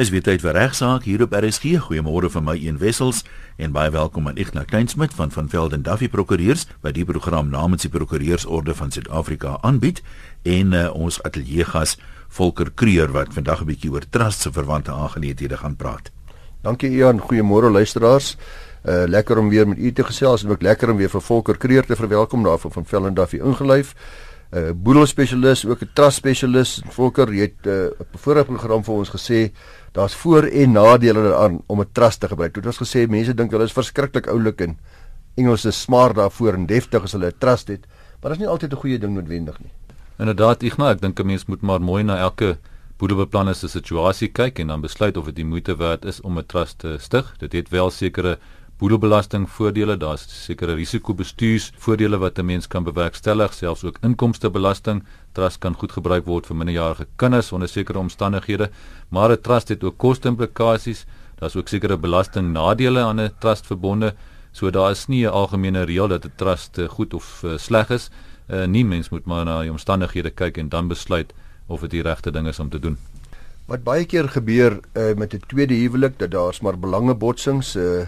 Dis weer tyd vir regsaak hier op RSG. Goeiemôre van my een wessels en baie welkom aan Ignas Kleinsmid van van Velden Duffy Prokureurs by die program namens die Prokureursorde van Suid-Afrika aanbied en uh, ons ateljeegas Volker Kreur wat vandag 'n bietjie oor trust se verwante aangeleenthede gaan praat. Dankie Ian, goeiemôre luisteraars. Uh lekker om weer met u te gesels en ook lekker om weer vir Volker Kreur te verwelkom daarvan van Velden Duffy ingelyf. 'n uh, boedelspesialis, ook 'n trust spesialis. Volker, jy het uh, 'n uh, vorige program vir ons gesê daar's voor en nadele daaraan om 'n trust te gebruik. Dit was gesê mense dink hulle is verskriklik oulik en Engels is smart daarvoor en deftig as hulle 'n trust het, maar dit is nie altyd 'n goeie ding noodwendig nie. Inderdaad, nou, ek dink 'n mens moet maar mooi na elke boedelbeplanner se situasie kyk en dan besluit of dit die moeite werd is om 'n trust te stig. Dit het wel sekere boedelbelasting voordele, daar's sekere risikobestuursvoordele wat 'n mens kan bewerkstellig, selfs ook inkomstebelasting. Trust kan goed gebruik word vir minderjarige kinders onder sekere omstandighede, maar 'n trust het ook koste-implikasies. Daar's ook sekere belastingnadele aan 'n trust verbonde, so daar is nie 'n algemene reël dat 'n trust eh, goed of uh, sleg is. Uh, nie mens moet maar na die omstandighede kyk en dan besluit of dit die regte ding is om te doen. Wat baie keer gebeur uh, met 'n tweede huwelik dat daar's maar belangebotsings uh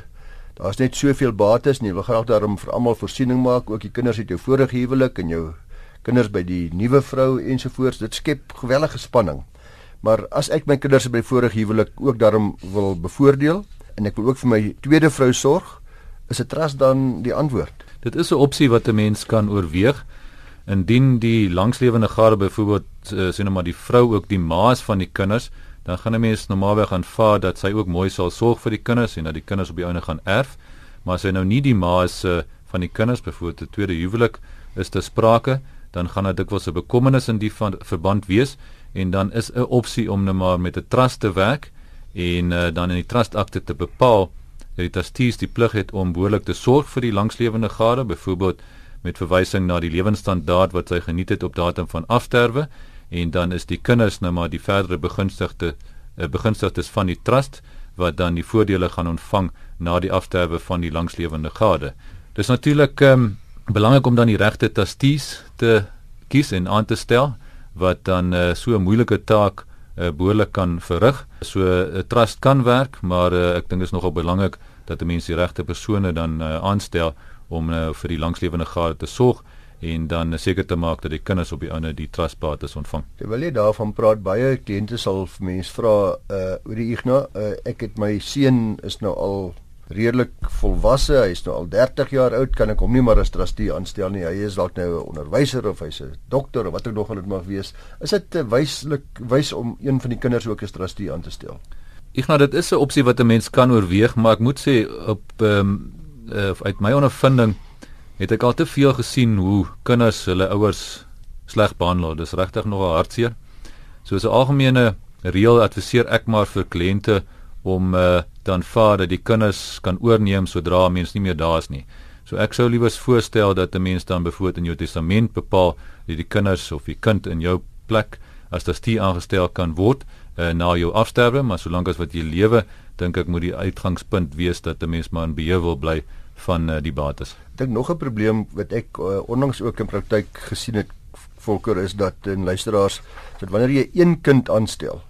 daar's net soveel bates nie. Wil graag daarom vir almal voorsiening maak, ook die kinders uit jou vorige huwelik en jou kinders by die nuwe vrou ensovoorts. Dit skep gewellige spanning. Maar as ek my kinders by vorige huwelik ook daarom wil bevoordeel en ek wil ook vir my tweede vrou sorg, is 'n trust dan die antwoord. Dit is 'n opsie wat 'n mens kan oorweeg indien die langslewende gade byvoorbeeld uh, sê nou maar die vrou ook die maas van die kinders dan gaan 'n mens normaalweg aanvaar dat sy ook mooi sal sorg vir die kinders en dat die kinders op die ouene gaan erf. Maar as hy nou nie die ma is uh, van die kinders byvoorbeeld 'n tweede huwelik is te sprake, dan gaan dit dikwels 'n bekommernis in die van, verband wees en dan is 'n opsie om net maar met 'n trust te werk en uh, dan in die trustakte te bepaal dat die trustees die plig het om behoorlik te sorg vir die langslewende gade, byvoorbeeld met verwysing na die lewensstandaard wat sy geniet het op datum van afsterwe en dan is die kinders nou maar die verdere begunstigde uh, begunstigdes van die trust wat dan die voordele gaan ontvang na die afsterwe van die langslewende gade. Dis natuurlik um, belangrik om dan die regte trustees te kies en aan te stel wat dan uh, so 'n moeilike taak uh, behoorlik kan verrig. So 'n uh, trust kan werk, maar uh, ek dink is nogal belangrik dat 'n mens die regte persone dan uh, aanstel om uh, vir die langslewende gade te sorg en dan seker te maak dat die kinders op die ouene die trustbates ontvang. Terwyl jy daarvan praat, baie kliënte sal vir mense vra uh oor die Igna, uh, ek het my seun is nou al redelik volwasse, hy is nou al 30 jaar oud, kan ek hom nie maar as trustee aanstel nie. Hy is dalk nou 'n onderwyser of hy's 'n dokter of wat ook nog al dit mag wees. Is dit wyslik wys om een van die kinders ook as trustee aan te stel? Igna, dit is 'n opsie wat 'n mens kan oorweeg, maar ek moet sê op ehm um, uh, uit my ondervinding het ek al te veel gesien hoe kinders hulle ouers sleg behandel. Dis regtig nogal hartseer. So as 'n algemene reël adviseer ek maar vir kliënte om uh, dan vaar dat die kinders kan oorneem sodra mens nie meer daar is nie. So ek sou liewers voorstel dat 'n mens dan bevoet in jou testament bepaal dat die kinders of die kind in jou plek as stie aangestel kan word uh, na jou afsterwe, maar solank as wat jy lewe, dink ek moet die uitgangspunt wees dat 'n mens maar in beheer wil bly van uh, die bates. Ek dink nog 'n probleem wat ek uh, onlangs ook in praktyk gesien het volker is dat in luisteraars dat wanneer jy een kind aanstel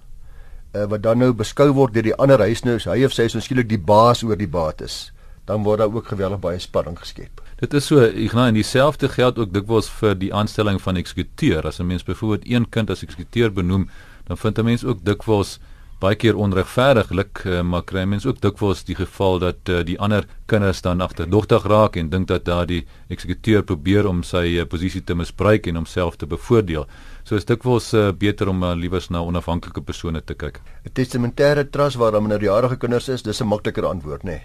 uh, wat dan nou beskou word deur die ander huisnous, hy of sy is skielik die baas oor die bates, dan word daar ook geweldig baie spanning geskep. Dit is so, nou in dieselfde geld ook dikwels vir die aanstelling van eksekuteur. As 'n mens byvoorbeeld een kind as eksekuteur benoem, dan vind 'n mens ook dikwels baie keer onregverdiglik uh, maar kry mense ook dikwels die geval dat uh, die ander kinders dan agterdogtig raak en dink dat daardie eksekuteur probeer om sy uh, posisie te misbruik en homself te bevoordeel. So is dikwels uh, beter om uh, liewers na onafhanklike persone te kyk. 'n Testamentêre trust waar dan minderjarige kinders is, dis 'n makliker antwoord, nê? Nee.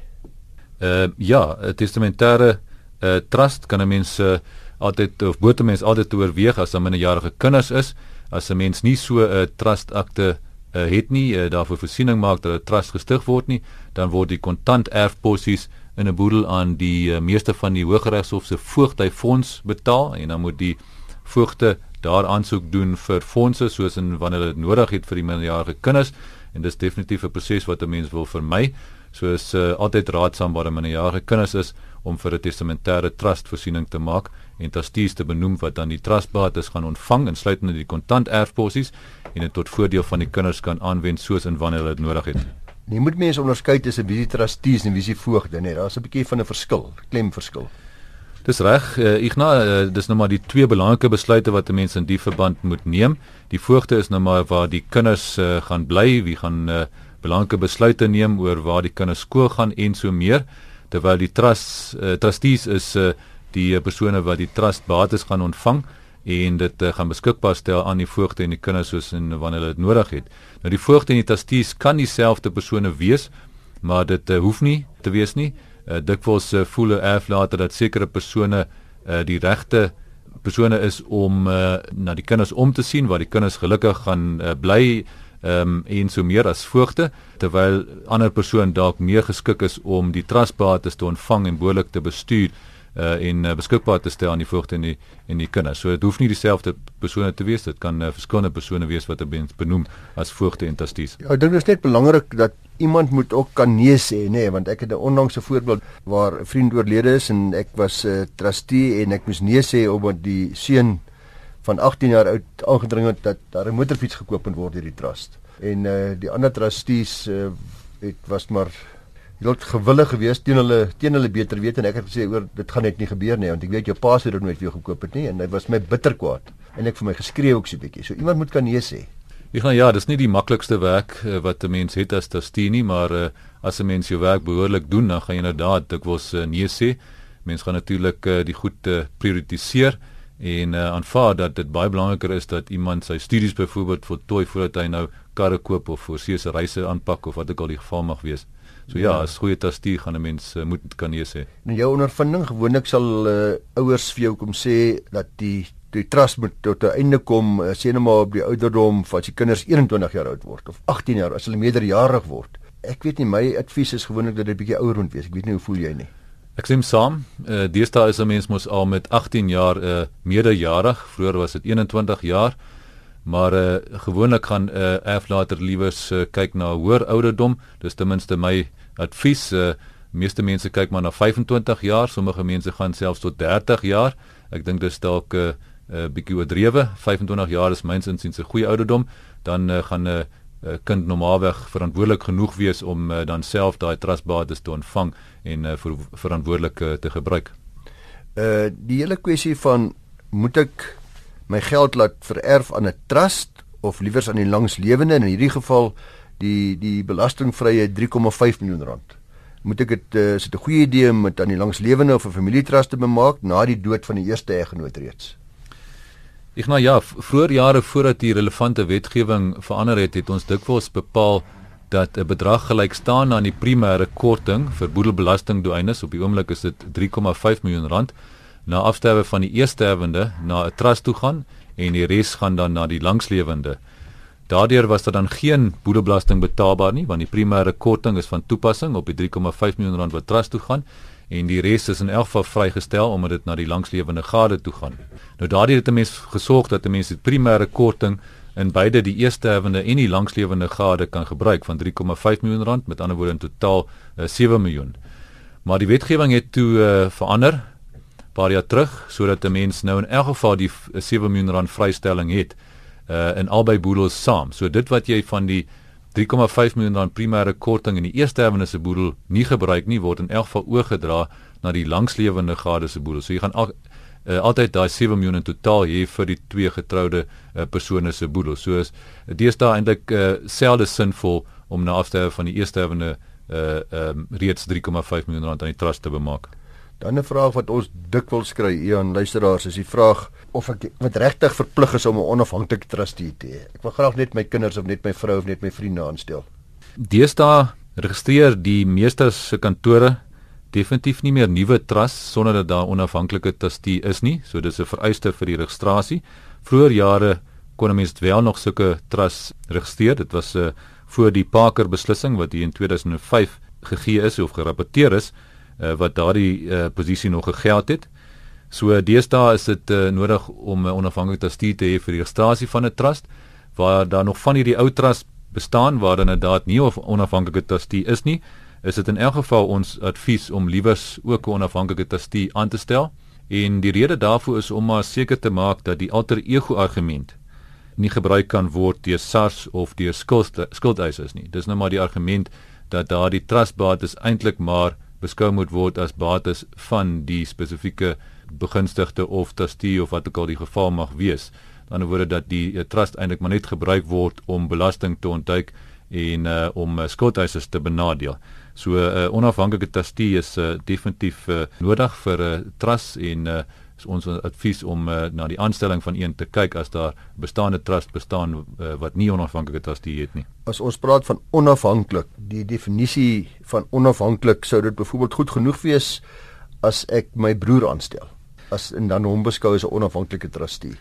Uh ja, 'n testamentêre uh, trust kan 'n mens uh, altyd of moet 'n mens altyd oorweeg as 'n minderjarige kinders is, as 'n mens nie so 'n uh, trust akte uh, het nie uh, daarvoor voorsiening maak dat 'n trust gestig word nie, dan word die kontant erfposies in 'n boedel aan die uh, meeste van die Hooggeregshof se voogdyfonds betaal en dan moet die voogte daar aansoek doen vir fondse soos in wanneer dit nodig het vir die minderjarige kinders en dis definitief 'n proses wat 'n mens wil vermy. So is uh, altyd raadsaam waar 'n minderjarige kinders is om vir 'n testamentêre trust voorsiening te maak en trustees te benoem wat dan die trustbates gaan ontvang insluitende die kontant erfposies en dit tot voordeel van die kinders kan aanwend soos en wanneer hulle dit nodig het. Nie moet mense onderskei tussen wie die trustees en wie se voogde nie. Daar's 'n bietjie van 'n verskil, klem verskil. Dis reg, uh, Igna, uh, dis nou maar die twee belangrike besluite wat 'n mens in die verband moet neem. Die voogte is nou maar waar die kinders uh, gaan bly, wie gaan uh, belangrike besluite neem oor waar die kinders skool gaan en so meer, terwyl die trust uh, trustees is uh, die persone wat die trust bates gaan ontvang en dit uh, gaan beskikbaar stel aan die voogte en die kinders soos en wanneer hulle dit nodig het. Nou die voogte en die trustees kan dieselfde persone wees, maar dit uh, hoef nie te wees nie uh, dikwels uh, voel 'n erflater dat sekere persone uh, die regte persone is om uh, na die kinders om te sien waar die kinders gelukkig gaan uh, bly um, en so meer as voogte terwyl ander persoon dalk meer geskik is om die trustbates te ontvang en behoorlik te bestuur uh, en uh, beskikbaar te stel aan die voogte en die en die kinders. So dit hoef nie dieselfde persone te wees, dit kan uh, verskillende persone wees wat benoem as voogte en trustees. Ja, ek dink dit is net belangrik dat iemand moet ook kan nee sê, nê, nee, want ek het 'n onlangse voorbeeld waar 'n vriend oorlede is en ek was 'n uh, trustee en ek moes nee sê omdat die seun van 18 jaar oud aangedring het dat daar 'n motorfiets gekoop moet word deur die trust. En uh die ander trustees uh, het was maar heeltemal gewillig geweest teen hulle teen hulle beter weet en ek het gesê oor dit gaan net nie gebeur nie want ek weet jou pa sou dit nooit vir jou gekoop het nie en hy was my bitter kwaad en ek vir my geskree ook so 'n bietjie. So iemand moet kan nee sê. Ek gaan ja, dis nie die maklikste werk uh, wat 'n mens het as trustee nie, maar uh, as 'n mens jou werk behoorlik doen, dan gaan jy inderdaad dikwels uh, nee sê. Mens gaan natuurlik uh, die goed uh, prioritiseer en uh, aanvaar dat dit baie belangriker is dat iemand sy studies byvoorbeeld voltooi voordat hy nou karre koop of voorsee se reise aanpak of wat ook al die geval mag wees. So ja, as goeie tastuur gaan 'n mens uh, moet kan nee sê. In jou ondervinding gewoonlik sal uh, ouers vir jou kom sê dat die die trust moet tot 'n einde kom, uh, sê net maar op die ouderdom van as die kinders 21 jaar oud word of 18 jaar as hulle meerderjarig word. Ek weet nie my advies is gewoonlik dat dit 'n bietjie ouer moet wees. Ek weet nie hoe voel jy nie. Ek sê saam, uh, deesdae is 'n mens mos al met 18 jaar uh, meerderjarig, vroeër was dit 21 jaar. Maar uh, gewoonlik gaan 'n uh, erflater liewers uh, kyk na hoër ouderdom. Dis ten minste my advies. Uh, meeste mense kyk maar na 25 jaar, sommige mense gaan selfs tot 30 jaar. Ek dink dis dalk 'n uh, uh, bietjie oordrewe. 25 jaar is myns insiens 'n goeie ouderdom. Dan uh, gaan 'n uh, uh, kind normaalweg verantwoordelik genoeg wees om uh, dan self daai trustbates te ontvang en uh, ver verantwoordelik uh, te gebruik. Uh die hele kwessie van moet ek my geld laat vererf aan 'n trust of liewers aan die langslewende en in hierdie geval die die belastingvrye 3,5 miljoen rand. Moet ek dit uh, is dit 'n goeie idee om dit aan die langslewende of 'n familietrust te bemaak na die dood van die eerste eggenoot reeds? Ek nou ja, vroeër jare voordat die relevante wetgewing verander het, het ons dikwels bepaal dat 'n bedrag gelyk staan aan die primêre korting vir boedelbelasting doenes op die oomblik is dit 3,5 miljoen rand na afsterwe van die eersterwende na 'n trust toe gaan en die res gaan dan na die langslewende. Daardeur was daar dan geen boedelbelasting betaalbaar nie want die primêre korting is van toepassing op die 3,5 miljoen rand wat trust toe gaan en die res is in elk geval vrygestel omdat dit na die langslewende gade toe gaan. Nou daardie het 'n mens gesorg dat 'n mens die primêre korting in beide die eersterwende en die langslewende gade kan gebruik van 3,5 miljoen rand met ander woorde in totaal uh, eh, 7 miljoen. Maar die wetgewing het toe uh, verander paar jaar terug sodat 'n mens nou in elk geval die 7 miljoen rand vrystelling het uh in albei boedels saam. So dit wat jy van die 3,5 miljoen rand primêre korting in die eerste erwende se boedel nie gebruik nie word in elk geval oorgedra na die langslewende gade se boedel. So jy gaan al, uh, altyd daai 7 miljoen in totaal hê vir die twee getroude uh, persone se boedel. So is deesdae eintlik uh, selde sinvol om na afsterwe van die eerste erwende uh um, reeds 3,5 miljoen rand aan die trust te bemaak. Dan 'n vraag wat ons dikwels kry aan luisteraars is die vraag of ek wat regtig verplig is om 'n onafhanklike trustee te hê. Ek wil graag net my kinders of net my vrou of net my vriende aanstel. Deesdae registreer die meeste se kantore definitief nie meer nuwe trusts sonder dat daar onafhanklike trustee is nie. So dis 'n vereiste vir die registrasie. Vroeger jare kon 'n mens wel nog sulke trusts registreer. Dit was 'n uh, voor die Parker beslissing wat hier in 2005 gegee is of gerapporteer is uh, wat daardie uh, posisie nog gegeld het. So deesdae is dit uh, nodig om 'n uh, onafhanklike trustee te hê vir die registrasie van 'n trust waar daar nog van hierdie ou trust bestaan waar dan inderdaad nie 'n onafhanklike trustee is nie. Is dit in elk geval ons advies om liewers ook 'n onafhanklike trustee aan te stel En die rede daarvoor is om maar seker te maak dat die alter ego argument nie gebruik kan word deur SARS of deur skuldeisers nie. Dis nou maar die argument dat daardie trustbates eintlik maar beskou moet word as bates van die spesifieke begunstigde of trustee of wat ook al die geval mag wees. Aan die ander woorde dat die uh, trust eintlik maar net gebruik word om belasting te ontduik en uh, om uh, skuldeisers te benadeel. So 'n uh, onafhanklike trustee is uh, definitief uh, nodig vir 'n uh, trust en uh, is ons advies om uh, na die aanstelling van een te kyk as daar bestaande trust bestaan uh, wat nie onafhanklike trustee het nie. As ons praat van onafhanklik, die definisie van onafhanklik sou dit byvoorbeeld goed genoeg wees as ek my broer aanstel as en dan hom beskou as 'n onafhanklike trustee.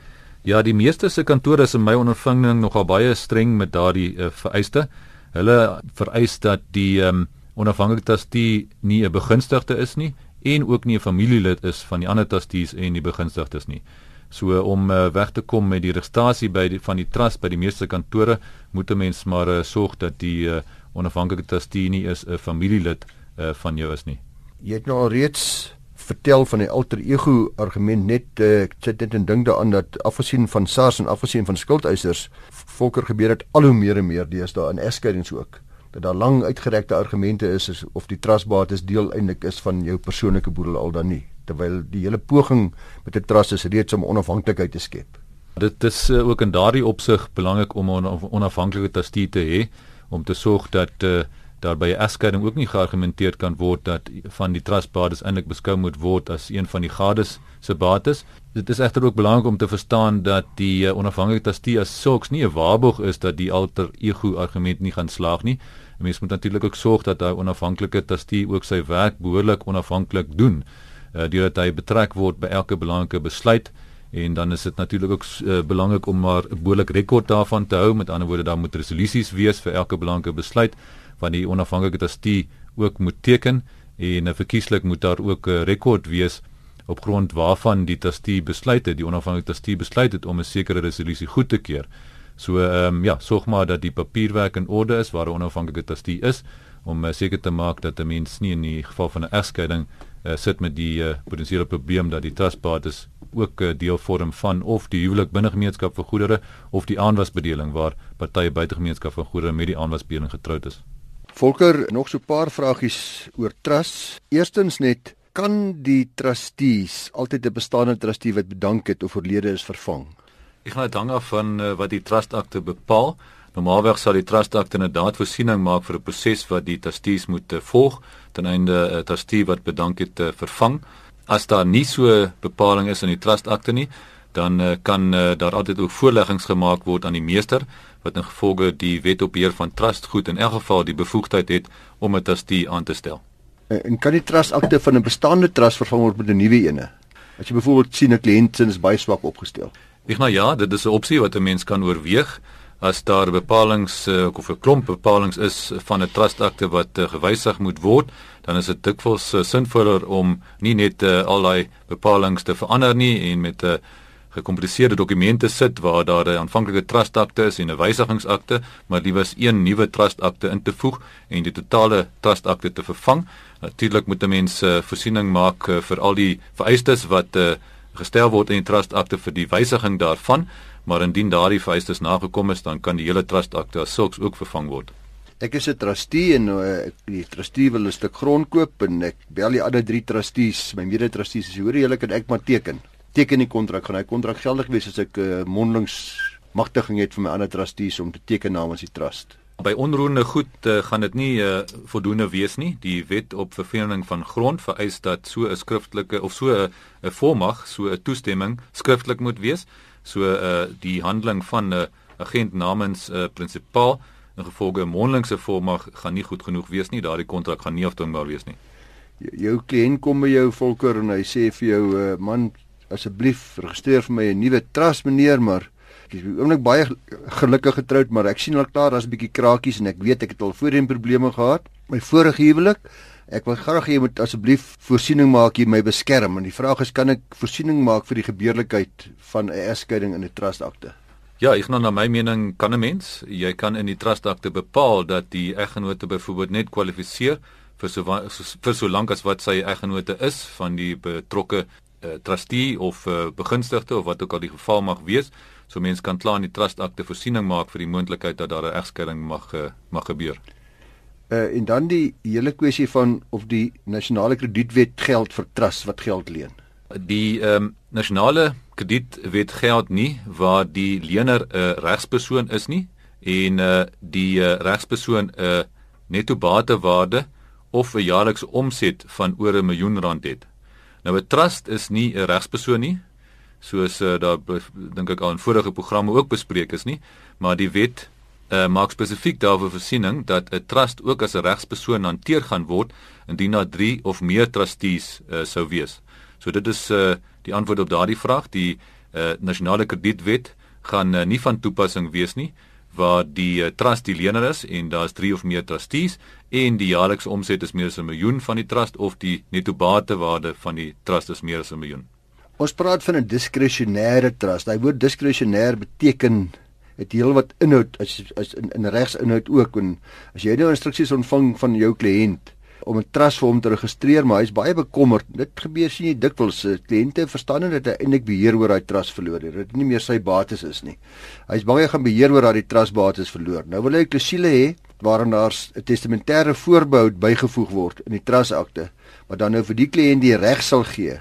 Ja, die meeste se kantore is in my ondervinding nogal baie streng met daardie uh, vereiste. Hulle vereis dat die um, onafhanklike trustee nie 'n begunstigde is nie en ook nie 'n familielid is van die ander trustees en die begunstigdes nie. So om uh, weg te kom met die registrasie by die van die trust by die meeste kantore, moet 'n mens maar uh, sorg dat die uh, onafhanklike trustee nie is 'n familielid uh, van jou is nie. Jy het nou reeds vertel van die alter ego argument net uh, ek sit net en dink daaraan dat afgesien van SARS en afgesien van skuldeisers volker gebeur dit al hoe meer en meer deesdae in egskeidings ook dat daar lang uitgerekte argumente is, is of die trustbates deel eintlik is van jou persoonlike boedel al dan nie terwyl die hele poging met 'n trust is reeds om onafhanklikheid te skep. Dit is uh, ook in daardie opsig belangrik om 'n onafhanklike trustee te hê om te sorg dat uh, daar by 'n egskeiding ook nie geargumenteer kan word dat van die trustbates eintlik beskou moet word as een van die gades se bates. Dit is egter ook belangrik om te verstaan dat die uh, onafhanklike trustee as sulks nie 'n waarborg is dat die alter ego argument nie gaan slaag nie. Mens moet natuurlik ook sorg dat hy onafhanklike trustee ook sy werk behoorlik onafhanklik doen uh, deurdat hy betrek word by elke belangrike besluit. En dan is dit natuurlik ook uh, belangrik om maar 'n behoorlik rekord daarvan te hou. Met ander woorde daar moet resolusies wees vir elke belangrike besluit van die onafhanklike trustee ook moet teken. En uh, verkieslik moet daar ook 'n uh, rekord wees op grond waarvan die trustee besluit het die onafhanklike trustee besluit het om 'n sekere resolusie goed te keur. So ehm um, ja, sorg maar dat die papierwerk in orde is waar 'n onafhanklike trustee is om uh, seker te maak dat 'n mens nie in die geval van 'n egskeiding uh, sit met die uh, potensiële probleem dat die trustbates ook 'n uh, deel vorm van of die huwelik binne gemeenskap vir goedere of die aanwasbedeling waar partye buite gemeenskap van goedere met die aanwasbedeling getroud is. Volker, nog so 'n paar vragies oor trust. Eerstens net kan die trustees altyd 'n bestaande trustee wat bedank het of oorlede is vervang? Ek gaan dit hang af van uh, wat die trust akte bepaal. Normaalweg sal die trust akte inderdaad voorsiening maak vir 'n proses wat die trustees moet uh, volg ten einde 'n uh, trustee wat bedank het uh, vervang. As daar nie so bepaling is in die trust akte nie, dan uh, kan uh, daar altyd ook voorleggings gemaak word aan die meester wat in gevolge die wet op beheer van trust goed in elk geval die bevoegdheid het om 'n trustee aan te stel. En, en kan die trust akte van 'n bestaande trust vervang word met 'n nuwe ene? As jy byvoorbeeld sien 'n kliënt is baie swak opgestel. Ek nou ja, dit is 'n opsie wat 'n mens kan oorweeg as daar bepalinge uh, of 'n klomp bepalinge is van 'n trust akte wat uh, gewysig moet word, dan is dit dikwels uh, sinvoller om nie net uh, al daai bepalinge te verander nie en met 'n uh, gekompliseerde dokumente sit waar daar 'n aanvanklike trust akte is en 'n wysigingsakte, maar liewers een nuwe trust akte in te voeg en die totale trust akte te vervang. Natuurlik moet 'n mens uh, voorsiening maak uh, vir al die vereistes wat uh, gestel word in die trust akte vir die wysiging daarvan, maar indien daardie vereistes nagekom is, dan kan die hele trust akte as sulks ook vervang word. Ek is 'n trustee en uh, die trustee wil 'n stuk grond koop en ek bel die ander 3 trustees, my mede-trustees, sê hoor julle kan ek maar teken. Teken die kontrak, gaan hy kontrak geldig wees as ek uh, mondelings magtiging het vir my ander trustees om te teken namens die trust. By onroerende goed uh, gaan dit nie uh, voldoende wees nie. Die wet op vervreemding van grond vereis dat so 'n skriftelike of so 'n uh, volmag, so 'n toestemming skriftelik moet wees. So uh die handeling van 'n uh, agent namens 'n uh, prinsipaal in gevolge 'n mondelingse volmag gaan nie goed genoeg wees nie. Daardie kontrak gaan nie afdwingbaar wees nie. Jou kliënt kom by jou volker en hy sê vir jou uh, man asseblief registreer vir my 'n nuwe trust meneer maar Ek is oomblik baie gelukkig getroud, maar ek sien al klaar daar's 'n bietjie krakies en ek weet ek het al voorheen probleme gehad. My vorige huwelik, ek wil graag hê jy moet asseblief voorsiening maak hier my beskerm. En die vraag is kan ek voorsiening maak vir die gebeurlikheid van 'n egskeiding in 'n trust akte? Ja, ek nou na my mening kan 'n mens, jy kan in die trust akte bepaal dat die eggenote byvoorbeeld net kwalifiseer vir so vir so lank as wat sy eggenote is van die betrokke uh, trustee of uh, begunstigde of wat ook al die geval mag wees. So mense kan klaar in die trustakte voorsiening maak vir die moontlikheid dat daar 'n egskeiding mag uh, mag gebeur. Uh en dan die hele kwessie van of die nasionale kredietwet geld vir trust wat geld leen. Die ehm um, nasionale kredietwet geld nie waar die lener 'n uh, regspersoon is nie en uh die uh, regspersoon 'n uh, netto batewaarde of 'n jaarlikse omset van oor 'n miljoen rand het. Nou 'n trust is nie 'n regspersoon nie, soos uh, daar dink ek al in vorige programme ook bespreek is nie, maar die wet uh, maak spesifiek daarvoor voorsiening dat 'n trust ook as 'n regspersoon hanteer gaan word indien daar 3 of meer trustees uh, sou wees. So dit is uh, die antwoord op daardie vraag. Die uh, nasionale kredietwet gaan uh, nie van toepassing wees nie waar die uh, trust die lener is en daar's 3 of meer trustees en die jaarlikse omset is meer as 'n miljoen van die trust of die netto batewaarde van die trust is meer as 'n miljoen. Ons praat van 'n diskresionêre trust. Hy woord diskresionêr beteken dit heel wat inhoud as as in, in regsinhoud ook en as jy nou instruksies ontvang van jou kliënt om 'n trust vir hom te registreer, maar hy's baie bekommerd. Dit gebeur sien jy dikwels. Kliënte verstaan nie dat hy eintlik beheer oor daai trust verloor het. Dit nie meer sy bates is nie. Hy's bang hy gaan beheer oor daai trust bates verloor. Nou wil hy 'n klousule hê waarin daar 'n testamentêre voorbehou bygevoeg word in die trustakte wat dan nou vir die kliënt die reg sal gee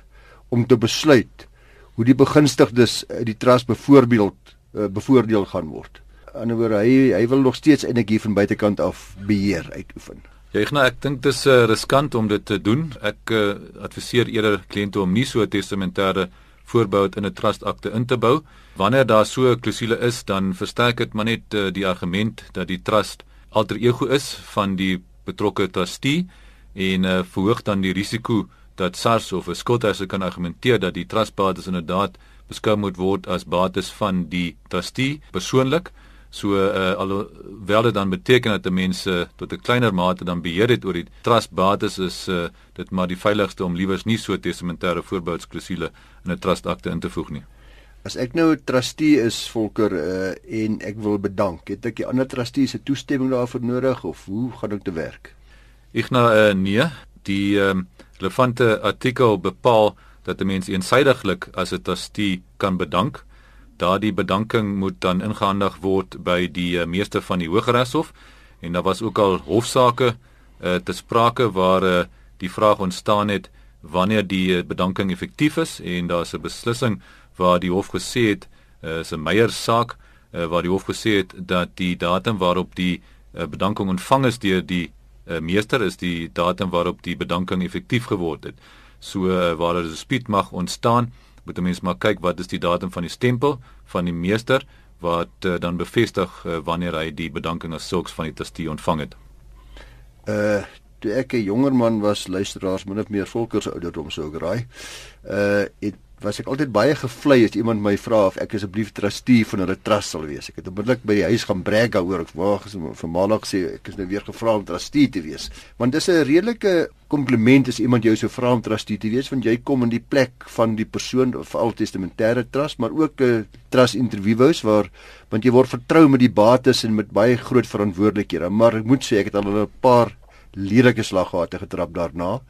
om te besluit hoe die begunstigdes uit die trust byvoorbeeld uh, bevoordeel gaan word. Aan die ander wyse hy hy wil nog steeds eintlik hier van buitekant af beheer uitoefen. Ja, ek nou ek dink dit is uh, riskant om dit te doen. Ek uh, adviseer eerder kliënte om nie so 'n testamentêre voorbehou in 'n trustakte in te bou. Wanneer daar so 'n klousule is, dan versterk dit maar net uh, die argument dat die trust alter ego is van die betrokke trustee en uh, verhoog dan die risiko dat SARS of 'n skuldheiser kan argumenteer dat die trustbates inderdaad beskou moet word as bates van die trustee persoonlik. So uh, alhoewel dit dan beteken dat mense tot 'n kleiner mate dan beheer het oor die trustbates is uh, dit maar die veiligste om liewers nie so testamentêre voorbehoudsklausule in 'n trustakte in te voeg nie. As ek nou 'n trustee is Volker uh, en ek wil bedank, het ek die ander trustee se toestemming daarvoor nodig of hoe gaan dit te werk? Ek nou uh, nee, die um, relevante artikel bepaal dat 'n mens eensydiglik as 'n trustee kan bedank. Daardie bedanking moet dan ingehandig word by die uh, meester van die Hooggeregshof en daar was ook al hofsaake uh, te sprake waar uh, die vraag ontstaan het wanneer die bedanking effektief is en daar's 'n beslissing waar die hof gesê het uh, is 'n Meyer saak uh, waar die hof gesê het dat die datum waarop die uh, bedanking ontvang is deur die uh, meester is die datum waarop die bedanking effektief geword het. So uh, waar 'n dispuut mag ontstaan, moet 'n mens maar kyk wat is die datum van die stempel van die meester wat uh, dan bevestig uh, wanneer hy die bedanking as sulks van die trustee ontvang het. Uh toe ek 'n jonger man was, luisteraars min of meer volkers ouderdom sou ek raai. Uh het was ek altyd baie gevlei as iemand my vra of ek asseblief trustee van hulle trust sal wees. Ek het onmiddellik by die huis gaan brag daaroor. Ek wag vir maandag sê ek is nou weer gevra om trustee te wees. Want dis 'n redelike kompliment as iemand jou so vra om trustee te wees want jy kom in die plek van die persoon veral testamentêre trust, maar ook 'n uh, trust interviews waar want jy word vertrou met die bates en met baie groot verantwoordelikhede. Maar ek moet sê ek het al 'n paar lelike slaggate getrap daarna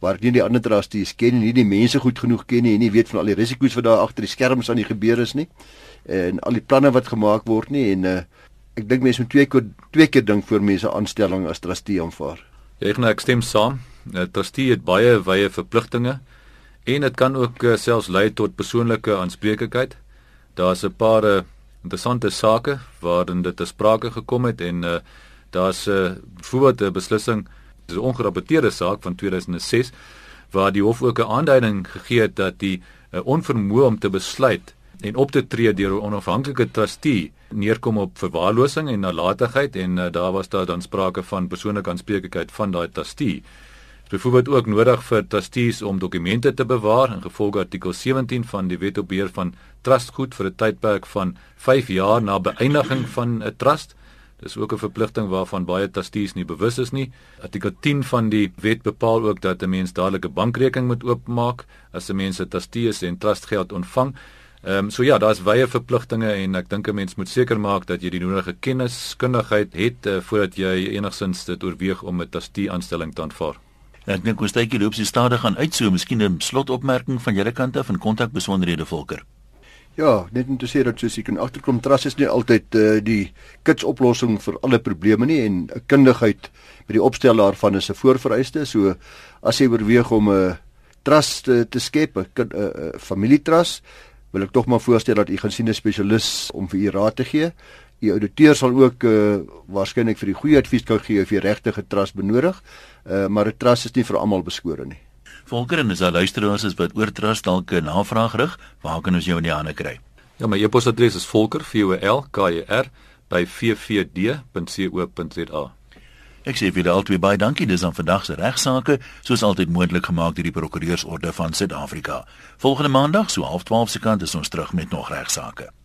waar nie die ander trustees ken en nie die mense goed genoeg ken nie en nie weet van al die risiko's wat daar agter die skerms aan die gebeur is nie en al die planne wat gemaak word nie en uh, ek dink mense moet twee keer twee keer dink voor mense aanstelling as trustee aanvaar. Ja, ek nou ek stem saam. 'n Trustee het baie wye verpligtinge en dit kan ook uh, selfs lei tot persoonlike aanspreeklikheid. Daar's 'n paar uh, interessante sake waarin dit te sprake gekom het en uh, daar's 'n uh, voorbeeld 'n beslissing Dis 'n ongerapporteerde saak van 2006 waar die hof ook 'n aanduiding gegee het dat die uh, onvermoë om te besluit en op te tree deur 'n onafhanklike trustee neerkom op verwaarlosing en nalatigheid en uh, daar was daar dan sprake van persoonlike aanspreeklikheid van daai trustee. Byvoorbeeld ook nodig vir trustees om dokumente te bewaar in gevolge artikel 17 van die Wet op beheer van trustgoed vir 'n tydperk van 5 jaar na beëindiging van 'n trust. Dis ook 'n verpligting waarvan baie trustees nie bewus is nie. Artikel 10 van die wet bepaal ook dat 'n mens dadelik 'n bankrekening moet oopmaak as 'n mens 'n trustee is en trustgeld ontvang. Ehm um, so ja, daar's wye verpligtinge en ek dink 'n mens moet seker maak dat jy die nodige kennis, kundigheid het uh, voordat jy enigsins dit oorweeg om 'n trustee aanstelling te aanvaar. Ek dink ons tydjie loop so stadig aan uit, so miskien 'n slotopmerking van julle kant af en kontakbesonderhede volker. Ja, net om te sê dat soos jy kan agterkom, trust is nie altyd uh, die kits oplossing vir alle probleme nie en 'n kundigheid by die opstel daarvan is 'n voorvereiste. So as jy oorweeg om 'n trust te, te skep, 'n familietrust, wil ek tog maar voorstel dat u gaan sien 'n spesialis om vir u raad te gee. Die ouditeur sal ook uh, waarskynlik vir die goeie advies kan gee of jy regtig 'n trust benodig, uh, maar 'n trust is nie vir almal beskore nie. Volker en as daar luisteraars is wat oor trust dalk 'n navraag rig, waar kan ons jou in die hande kry? Ja, my e-posadres is volker@vvl.co.za. Ek sê vir altyd baie dankie dis aan vandag se regsaake, soos altyd moontlik gemaak deur die Prokureursorde van Suid-Afrika. Volgende maandag so 12:30 se kant is ons terug met nog regsaake.